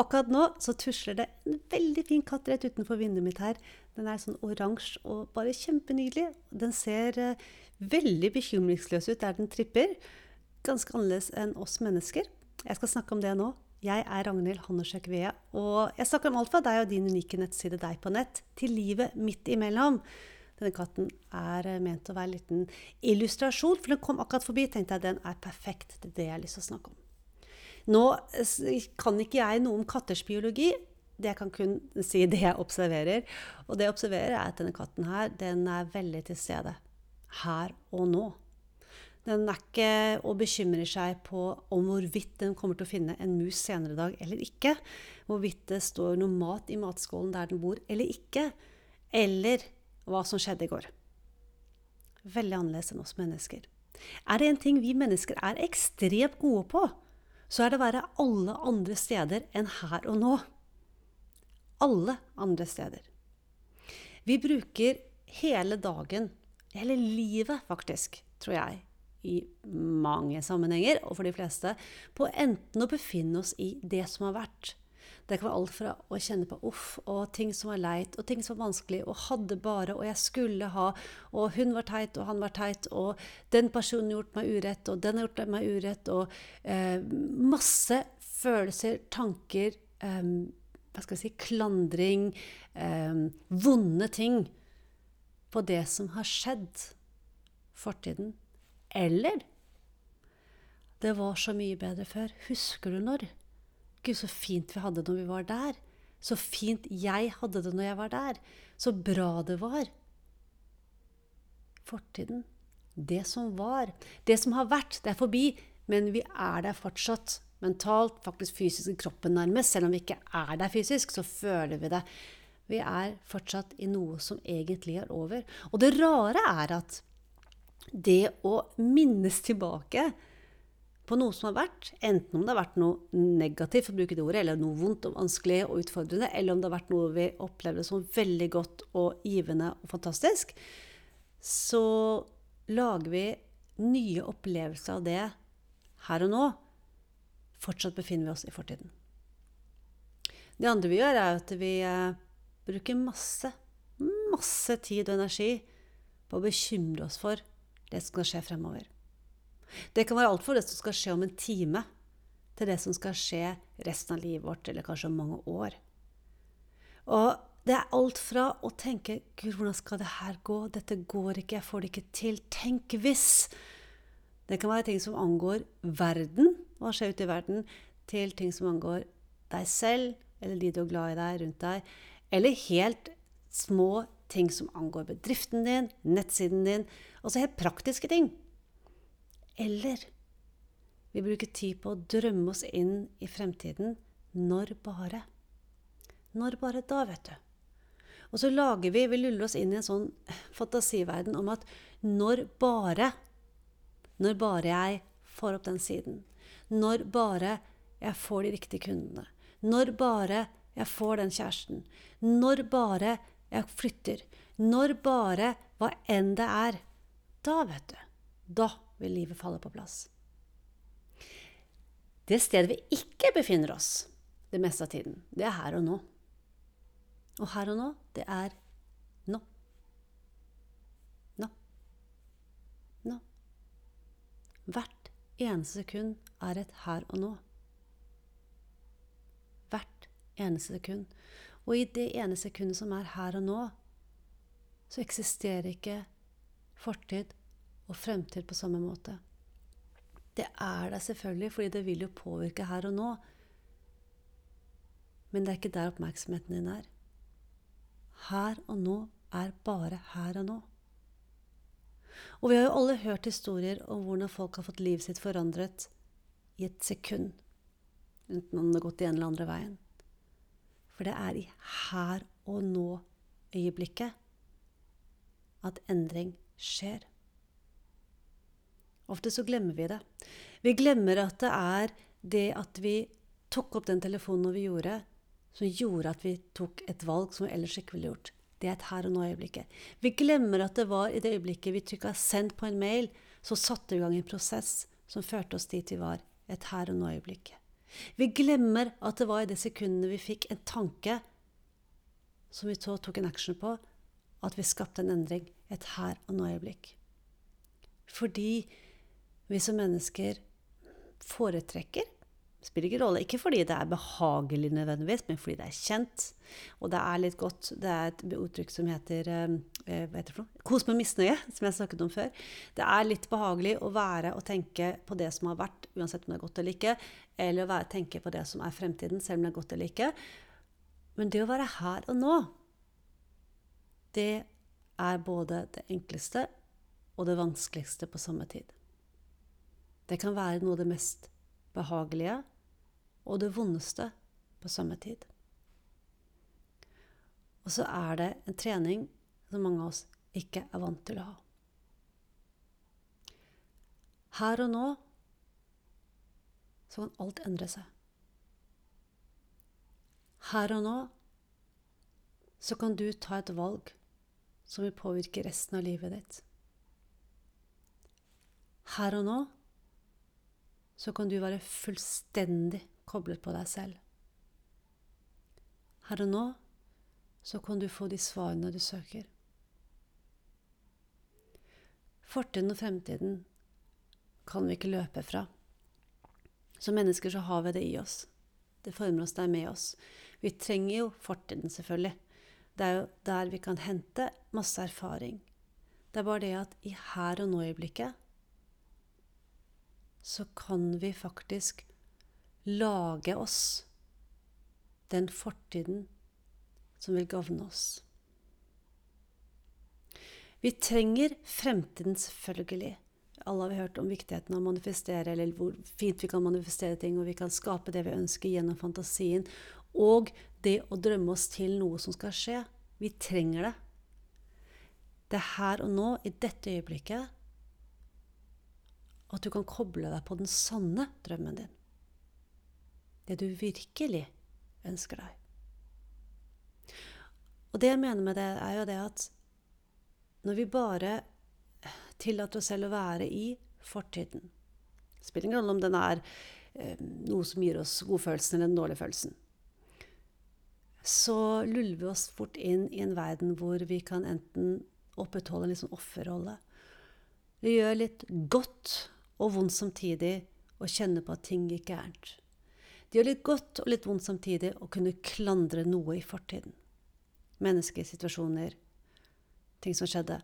Akkurat nå så tusler det en veldig fin katt rett utenfor vinduet mitt her. Den er sånn oransje og bare kjempenydelig. Den ser uh, veldig bekymringsløs ut der den tripper. Ganske annerledes enn oss mennesker. Jeg skal snakke om det nå. Jeg er Ragnhild Hannesjøk Vea, og jeg snakker om alt fra deg og din unike nettside Deg på nett, til livet midt imellom. Denne katten er eh, ment å være en liten illustrasjon, for den kom akkurat forbi. tenkte jeg Den er perfekt. Er det jeg har lyst til å snakke om. Nå kan ikke jeg noe om katters biologi. Det jeg kan kun si det jeg observerer. Og det jeg observerer, er at denne katten her, den er veldig til stede. Her og nå. Den er ikke og bekymrer seg på om hvorvidt den kommer til å finne en mus senere i dag eller ikke. Hvorvidt det står noe mat i matskålen der den bor eller ikke. Eller hva som skjedde i går. Veldig annerledes enn oss mennesker. Er det en ting vi mennesker er ekstremt gode på, så er det å være alle andre steder enn her og nå. Alle andre steder. Vi bruker hele dagen, hele livet faktisk, tror jeg, i mange sammenhenger, og for de fleste, på enten å befinne oss i det som har vært, det kan være alt fra å kjenne på uff, og ting som var leit, og ting som var vanskelig, og hadde bare, og jeg skulle ha, og hun var teit, og han var teit, og den personen gjort meg urett, og den har gjort meg urett, og eh, masse følelser, tanker, eh, hva skal jeg si, klandring, eh, vonde ting på det som har skjedd, fortiden. Eller det var så mye bedre før. Husker du når? Gud, så fint vi hadde det når vi var der. Så fint jeg hadde det når jeg var der. Så bra det var. Fortiden. Det som var. Det som har vært. Det er forbi. Men vi er der fortsatt. Mentalt, faktisk fysisk i kroppen nærmest. Selv om vi ikke er der fysisk, så føler vi det. Vi er fortsatt i noe som egentlig er over. Og det rare er at det å minnes tilbake på noe som har vært, enten om det har vært noe negativt, for å bruke det ordet, eller noe vondt og vanskelig og utfordrende, eller om det har vært noe vi opplevde som veldig godt og givende og fantastisk, så lager vi nye opplevelser av det her og nå. Fortsatt befinner vi oss i fortiden. Det andre vi gjør, er at vi eh, bruker masse, masse tid og energi på å bekymre oss for det som skal skje fremover. Det kan være alt for det som skal skje om en time, til det som skal skje resten av livet vårt, eller kanskje om mange år. Og det er alt fra å tenke 'Gud, hvordan skal det her gå? Dette går ikke, jeg får det ikke til'. Tenk hvis! Det kan være ting som angår verden, hva skjer ute i verden, til ting som angår deg selv, eller de du er glad i deg, rundt deg, eller helt små ting som angår bedriften din, nettsiden din, altså helt praktiske ting. Eller vi bruker tid på å drømme oss inn i fremtiden. Når bare? Når bare da, vet du. Og så lager vi, vi luller oss inn i en sånn fantasiverden om at når bare Når bare jeg får opp den siden. Når bare jeg får de riktige kundene. Når bare jeg får den kjæresten. Når bare jeg flytter. Når bare hva enn det er. Da, vet du. Da vil livet falle på plass. Det stedet vi ikke befinner oss det meste av tiden, det er her og nå. Og her og nå, det er nå. Nå. Nå. Hvert eneste sekund er et her og nå. Hvert eneste sekund. Og i det ene sekundet som er her og nå, så eksisterer ikke fortid og fremtid på samme måte. Det er der selvfølgelig, fordi det vil jo påvirke her og nå. Men det er ikke der oppmerksomheten din er. Her og nå er bare her og nå. Og vi har jo alle hørt historier om hvordan folk har fått livet sitt forandret i et sekund. Enten om det har gått i en eller andre veien. For det er i her og nå-øyeblikket at endring skjer. Ofte så glemmer vi det. Vi glemmer at det er det at vi tok opp den telefonen når vi gjorde, som gjorde at vi tok et valg som vi ellers ikke ville gjort. Det er et her og nå-øyeblikket. Vi glemmer at det var i det øyeblikket vi trykka 'send' på en mail, så satte vi i gang en prosess som førte oss dit vi var. Et her og nå-øyeblikk. Vi glemmer at det var i de sekundene vi fikk en tanke som vi så tok en action på, at vi skapte en endring. Et her og nå-øyeblikk. Fordi vi som mennesker foretrekker Spiller ikke rolle. Ikke fordi det er behagelig nødvendigvis, men fordi det er kjent. Og det er litt godt. Det er et uttrykk som heter eh, eh hva heter det for noe? Kos med misnøye, som jeg snakket om før. Det er litt behagelig å være og tenke på det som har vært, uansett om det er godt eller ikke, eller å være, tenke på det som er fremtiden, selv om det er godt eller ikke. Men det å være her og nå, det er både det enkleste og det vanskeligste på samme tid. Det kan være noe av det mest behagelige og det vondeste på samme tid. Og så er det en trening som mange av oss ikke er vant til å ha. Her og nå så kan alt endre seg. Her og nå så kan du ta et valg som vil påvirke resten av livet ditt. Her og nå så kan du være fullstendig koblet på deg selv. Her og nå så kan du få de svarene du søker. Fortiden og fremtiden kan vi ikke løpe fra. Som mennesker så har vi det i oss. Det former oss, det er med oss. Vi trenger jo fortiden, selvfølgelig. Det er jo der vi kan hente masse erfaring. Det er bare det at i her og nå-øyeblikket så kan vi faktisk lage oss den fortiden som vil gagne oss. Vi trenger fremtiden, selvfølgelig. Alle har vi hørt om viktigheten av å manifestere, eller hvor fint vi kan manifestere ting, og vi kan skape det vi ønsker gjennom fantasien. Og det å drømme oss til noe som skal skje. Vi trenger det. Det er her og nå, i dette øyeblikket, at du kan koble deg på den sanne drømmen din. Det du virkelig ønsker deg. Og det jeg mener med det, er jo det at når vi bare tillater oss selv å være i fortiden spiller ingen rolle om den er eh, noe som gir oss godfølelsen eller den dårlige følelsen. Så luller vi oss fort inn i en verden hvor vi kan enten opprettholde en liksom offerrolle. Vi gjør litt godt og vondt samtidig å kjenne på at ting gikk gærent. Det gjør litt godt og litt vondt samtidig å kunne klandre noe i fortiden. Mennesker, situasjoner, ting som skjedde.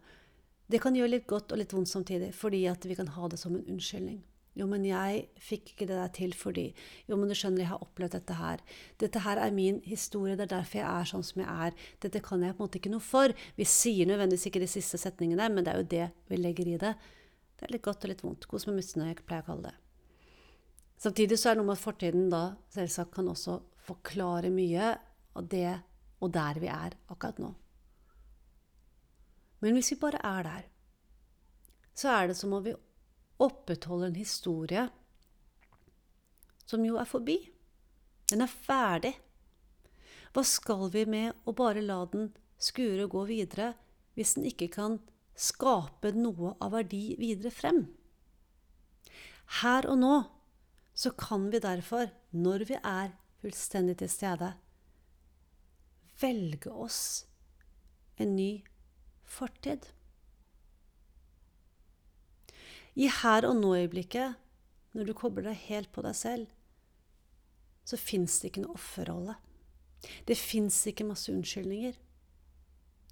Det kan gjøre litt godt og litt vondt samtidig, fordi at vi kan ha det som en unnskyldning. Jo, men jeg fikk ikke det der til fordi Jo, men du skjønner, jeg har opplevd dette her. Dette her er min historie, det er derfor jeg er sånn som jeg er. Dette kan jeg på en måte ikke noe for. Vi sier nødvendigvis ikke de siste setningene, men det er jo det vi legger i det. Det er litt godt og litt vondt. Kos med mussene, jeg pleier å kalle det. Samtidig så er det noe med at fortiden da selvsagt kan også forklare mye av det og der vi er akkurat nå. Men hvis vi bare er der, så er det som om vi opprettholder en historie som jo er forbi. Den er ferdig. Hva skal vi med å bare la den skure og gå videre hvis den ikke kan skape noe av verdi videre frem. Her og nå så kan vi derfor, når vi er fullstendig til stede, velge oss en ny fortid. I her og nå-øyeblikket, når du kobler deg helt på deg selv, så fins det ikke noe offerrolle. Det fins ikke masse unnskyldninger.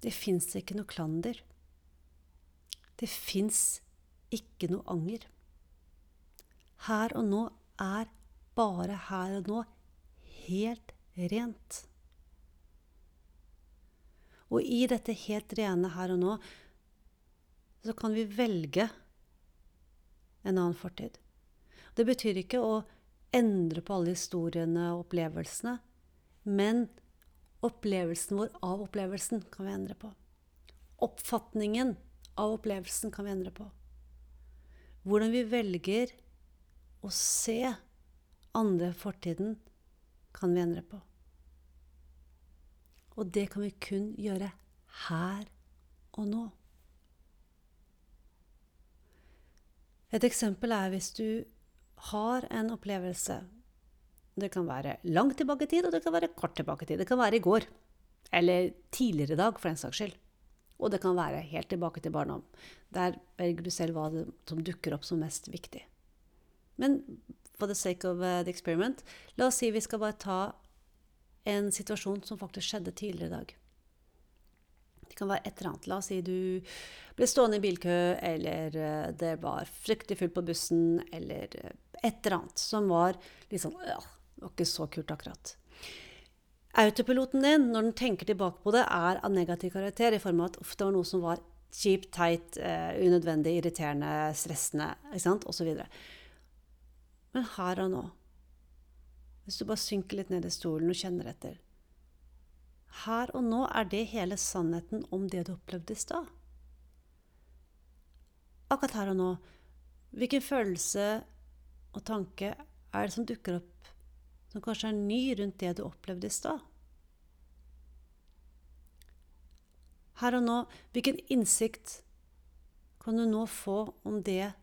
Det fins ikke noe klander. Det fins ikke noe anger. Her og nå er bare her og nå helt rent. Og i dette helt rene her og nå så kan vi velge en annen fortid. Det betyr ikke å endre på alle historiene og opplevelsene, men opplevelsen vår av opplevelsen kan vi endre på. Oppfatningen av opplevelsen kan vi endre på. Hvordan vi velger å se andre fortiden, kan vi endre på. Og det kan vi kun gjøre her og nå. Et eksempel er hvis du har en opplevelse Det kan være langt tilbake i tid, og det kan være kort tilbake i tid. Det kan være i går. Eller tidligere i dag, for den saks skyld. Og det kan være helt tilbake til barndom. Der velger du selv hva det, som dukker opp som mest viktig. Men for the sake of uh, the experiment, la oss si vi skal bare ta en situasjon som faktisk skjedde tidligere i dag. Det kan være et eller annet. La oss si du ble stående i bilkø, eller uh, det var fryktelig fullt på bussen, eller uh, et eller annet som var litt sånn øh, Det var ikke så kult, akkurat. Autopiloten din, når den tenker tilbake på det, er av negativ karakter i form av at det var noe som var kjipt, teit, uh, unødvendig, irriterende, stressende osv. Men her og nå, hvis du bare synker litt ned i stolen og kjenner etter Her og nå er det hele sannheten om det du opplevde i stad. Akkurat her og nå, hvilken følelse og tanke er det som dukker opp, som kanskje er ny rundt det du opplevde i stad? Her og nå, hvilken innsikt kan du nå få om det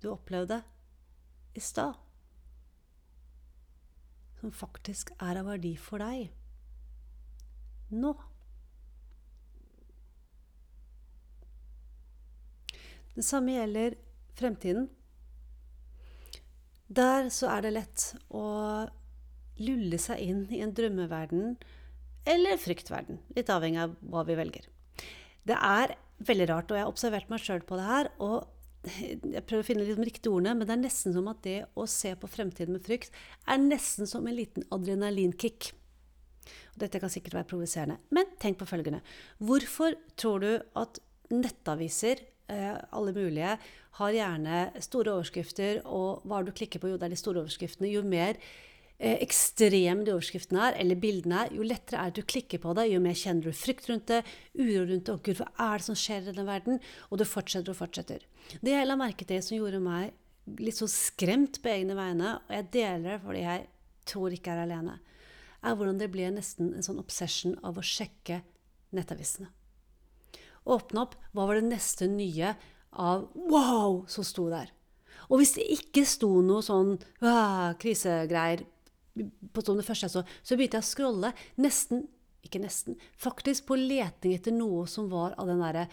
du opplevde i stad? Som faktisk er av verdi for deg nå. Det samme gjelder fremtiden. Der så er det lett å lulle seg inn i en drømmeverden eller fryktverden, litt avhengig av hva vi velger. Det er veldig rart, og jeg har observert meg sjøl på det her. og jeg prøver å finne de riktige ordene, men det er nesten som at det å se på fremtiden med frykt er nesten som en liten adrenalinkick. Dette kan sikkert være provoserende, men tenk på følgende. Hvorfor tror du at nettaviser Eh, alle mulige, har gjerne store overskrifter, og hva du klikker på, jo, det er de store overskriftene. Jo mer eh, ekstreme de overskriftene er, eller bildene er, jo lettere er det du klikker på det, jo mer kjenner du frykt rundt det, uro rundt det, og gud, hva er det som skjer i denne verden? Og du fortsetter og fortsetter. Det jeg la merke til som gjorde meg litt så skremt på egne vegne, og jeg deler det fordi jeg tror ikke er alene, er hvordan det ble nesten en sånn obsession av å sjekke nettavisene. Åpne opp. Hva var det neste nye av wow som sto der? Og hvis det ikke sto noe sånn krisegreier på som det første jeg så, så begynte jeg å scrolle nesten Ikke nesten. Faktisk på leting etter noe som var av den derre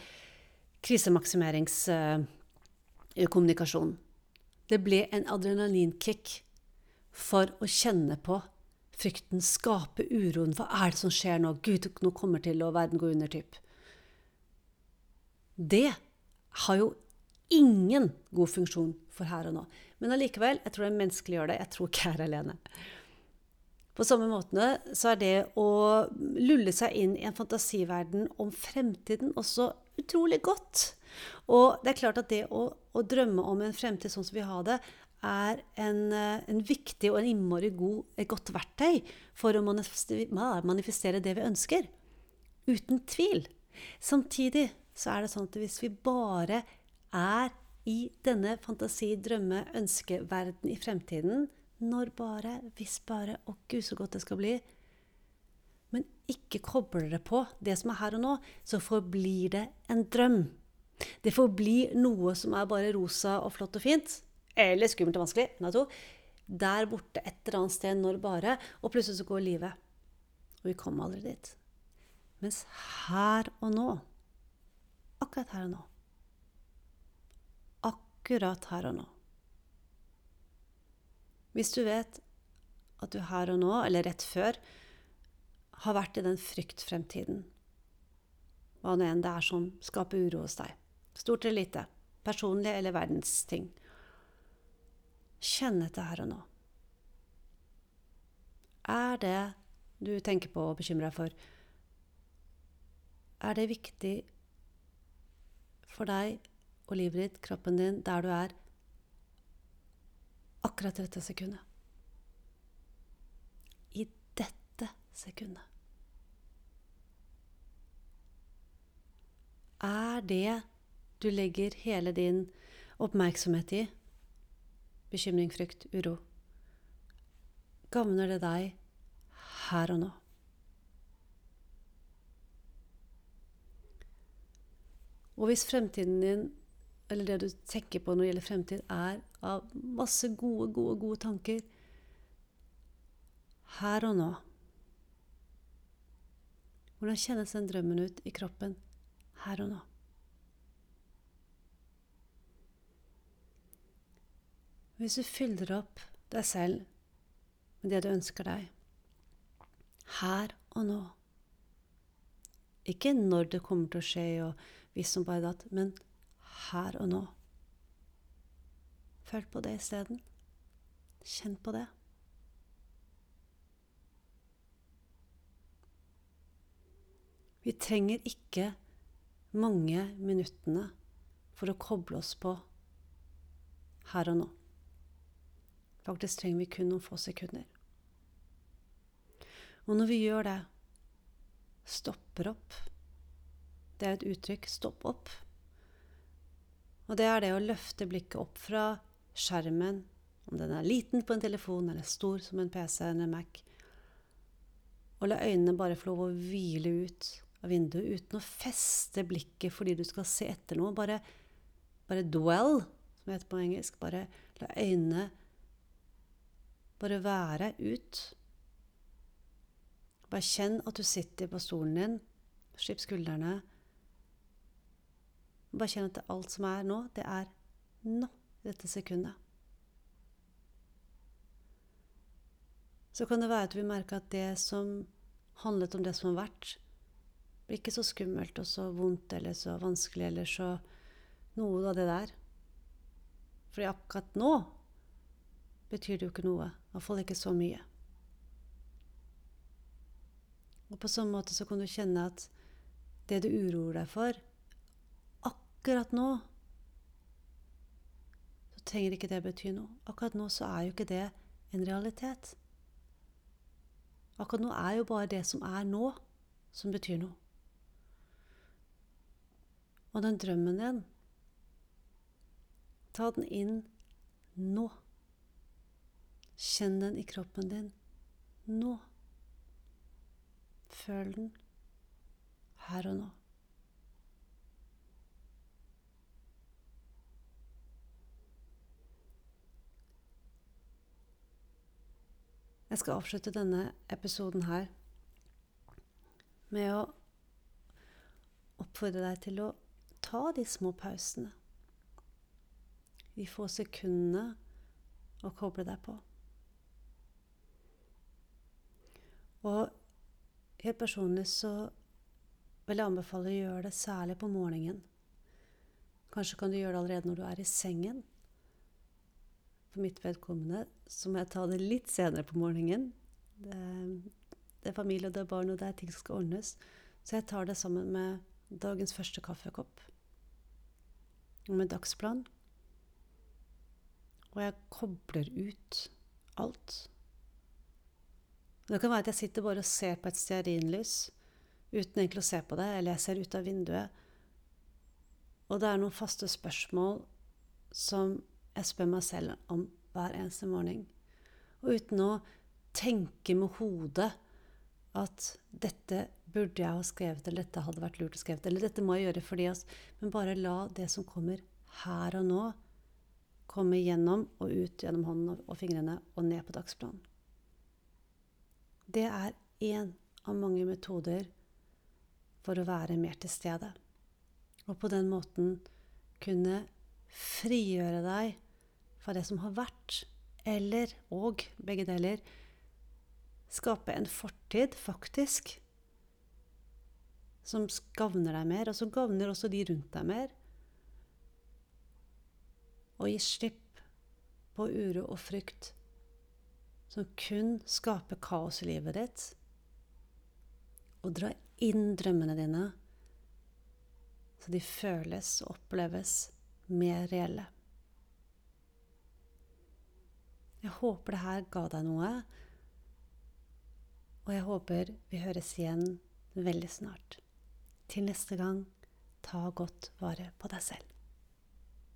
krisemaksimeringskommunikasjonen. Det ble en adrenalinkick for å kjenne på frykten, skape uroen. Hva er det som skjer nå? Gud, nå kommer til å verden gå under, typ. Det har jo ingen god funksjon for her og nå. Men allikevel, jeg tror det er menneskelig å gjøre det. Jeg tror ikke jeg er alene. På samme måte så er det å lulle seg inn i en fantasiverden om fremtiden også utrolig godt. Og det er klart at det å, å drømme om en fremtid sånn som vi har det, er en, en viktig og en innmari god, et godt verktøy for å manifestere det vi ønsker. Uten tvil. Samtidig så er det sånn at hvis vi bare er i denne fantasi-, drømme-, ønskeverden i fremtiden Når bare, hvis bare, å gud, så godt det skal bli Men ikke kobler det på det som er her og nå, så forblir det en drøm. Det forblir noe som er bare rosa og flott og fint. Eller skummelt og vanskelig. Nei, to. Der borte et eller annet sted når bare, og plutselig så går livet. Og vi kommer aldri dit. Mens her og nå Akkurat her og nå. Akkurat her og nå. Hvis du vet at du her og nå, eller rett før, har vært i den fryktfremtiden, hva nå enn det er som skaper uro hos deg, stort eller lite, personlig eller verdensting, kjenn etter her og nå. Er det du tenker på og bekymrer deg for, er det viktig for deg og livet ditt, kroppen din, der du er akkurat dette sekundet. I dette sekundet. Er det du legger hele din oppmerksomhet i, bekymring, frykt, uro, gagner det deg her og nå? Og hvis fremtiden din, eller det du tenker på når det gjelder fremtid, er av masse gode, gode, gode tanker, her og nå. Hvordan kjennes den drømmen ut i kroppen her og nå? Hvis du fyller opp deg selv med det du ønsker deg, her og nå Ikke når det kommer til å skje, og hvis som bare datt, men her og nå. Følg på det isteden. Kjenn på det. Vi trenger ikke mange minuttene for å koble oss på her og nå. Faktisk trenger vi kun noen få sekunder. Og når vi gjør det, stopper opp Det er et uttrykk 'stopp opp'. Og det er det å løfte blikket opp fra skjermen, om den er liten på en telefon eller stor som en PC eller en Mac, og la øynene bare få lov å hvile ut av vinduet uten å feste blikket fordi du skal se etter noe. Bare, bare dwell, som det heter på engelsk. Bare la øynene bare være ut. Bare kjenn at du sitter på stolen din. Slipp skuldrene. Bare kjenn at alt som er nå, det er nå, dette sekundet. Så kan det være at vi merker at det som handlet om det som har vært, blir ikke så skummelt og så vondt eller så vanskelig eller så noe av det der. Fordi akkurat nå betyr det jo ikke noe. Iallfall ikke så mye. Og på sånn måte så kan du kjenne at det du uroer deg for akkurat nå, så trenger ikke det bety noe. Akkurat nå så er jo ikke det en realitet. Akkurat nå er jo bare det som er nå, som betyr noe. Og den drømmen din, ta den inn nå. Kjenn den i kroppen din nå. Føl den her og nå. Jeg skal avslutte denne episoden her med å oppfordre deg til å ta de små pausene. De få sekundene å koble deg på. Og helt personlig så vil jeg anbefale å gjøre det særlig på morgenen. Kanskje kan du gjøre det allerede når du er i sengen. For mitt vedkommende så må jeg ta det litt senere på morgenen. Det, det er familie, og det er barn, og det er ting som skal ordnes. Så jeg tar det sammen med dagens første kaffekopp og med dagsplan. Og jeg kobler ut alt. Det kan være at jeg sitter bare og ser på et stearinlys uten egentlig å se på det, eller jeg ser ut av vinduet. Og det er noen faste spørsmål som jeg spør meg selv om hver eneste morgen. Og uten å tenke med hodet at dette burde jeg ha skrevet, eller dette hadde vært lurt å skrevet, eller dette må jeg gjøre fordi altså, Men bare la det som kommer her og nå, komme gjennom og ut gjennom hånden og fingrene og ned på dagsplanen. Det er én av mange metoder for å være mer til stede. Og på den måten kunne frigjøre deg fra det som har vært, eller og begge deler skape en fortid, faktisk, som gagner deg mer, og som gagner også de rundt deg mer. Og gi slipp på uro og frykt som kun skaper kaos i livet ditt. Og dra inn drømmene dine, så de føles og oppleves mer reelle. Jeg håper det her ga deg noe, og jeg håper vi høres igjen veldig snart. Til neste gang, ta godt vare på deg selv.